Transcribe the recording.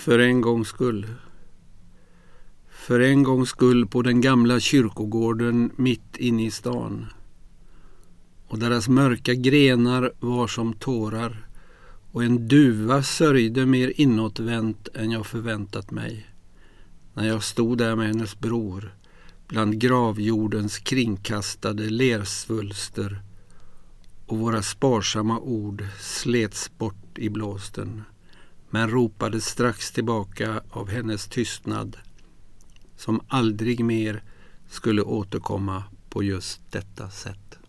För en gångs skull. För en gångs skull på den gamla kyrkogården mitt inne i stan. Och deras mörka grenar var som tårar och en duva sörjde mer inåtvänt än jag förväntat mig när jag stod där med hennes bror bland gravjordens kringkastade lersvulster och våra sparsamma ord slets bort i blåsten men ropades strax tillbaka av hennes tystnad som aldrig mer skulle återkomma på just detta sätt.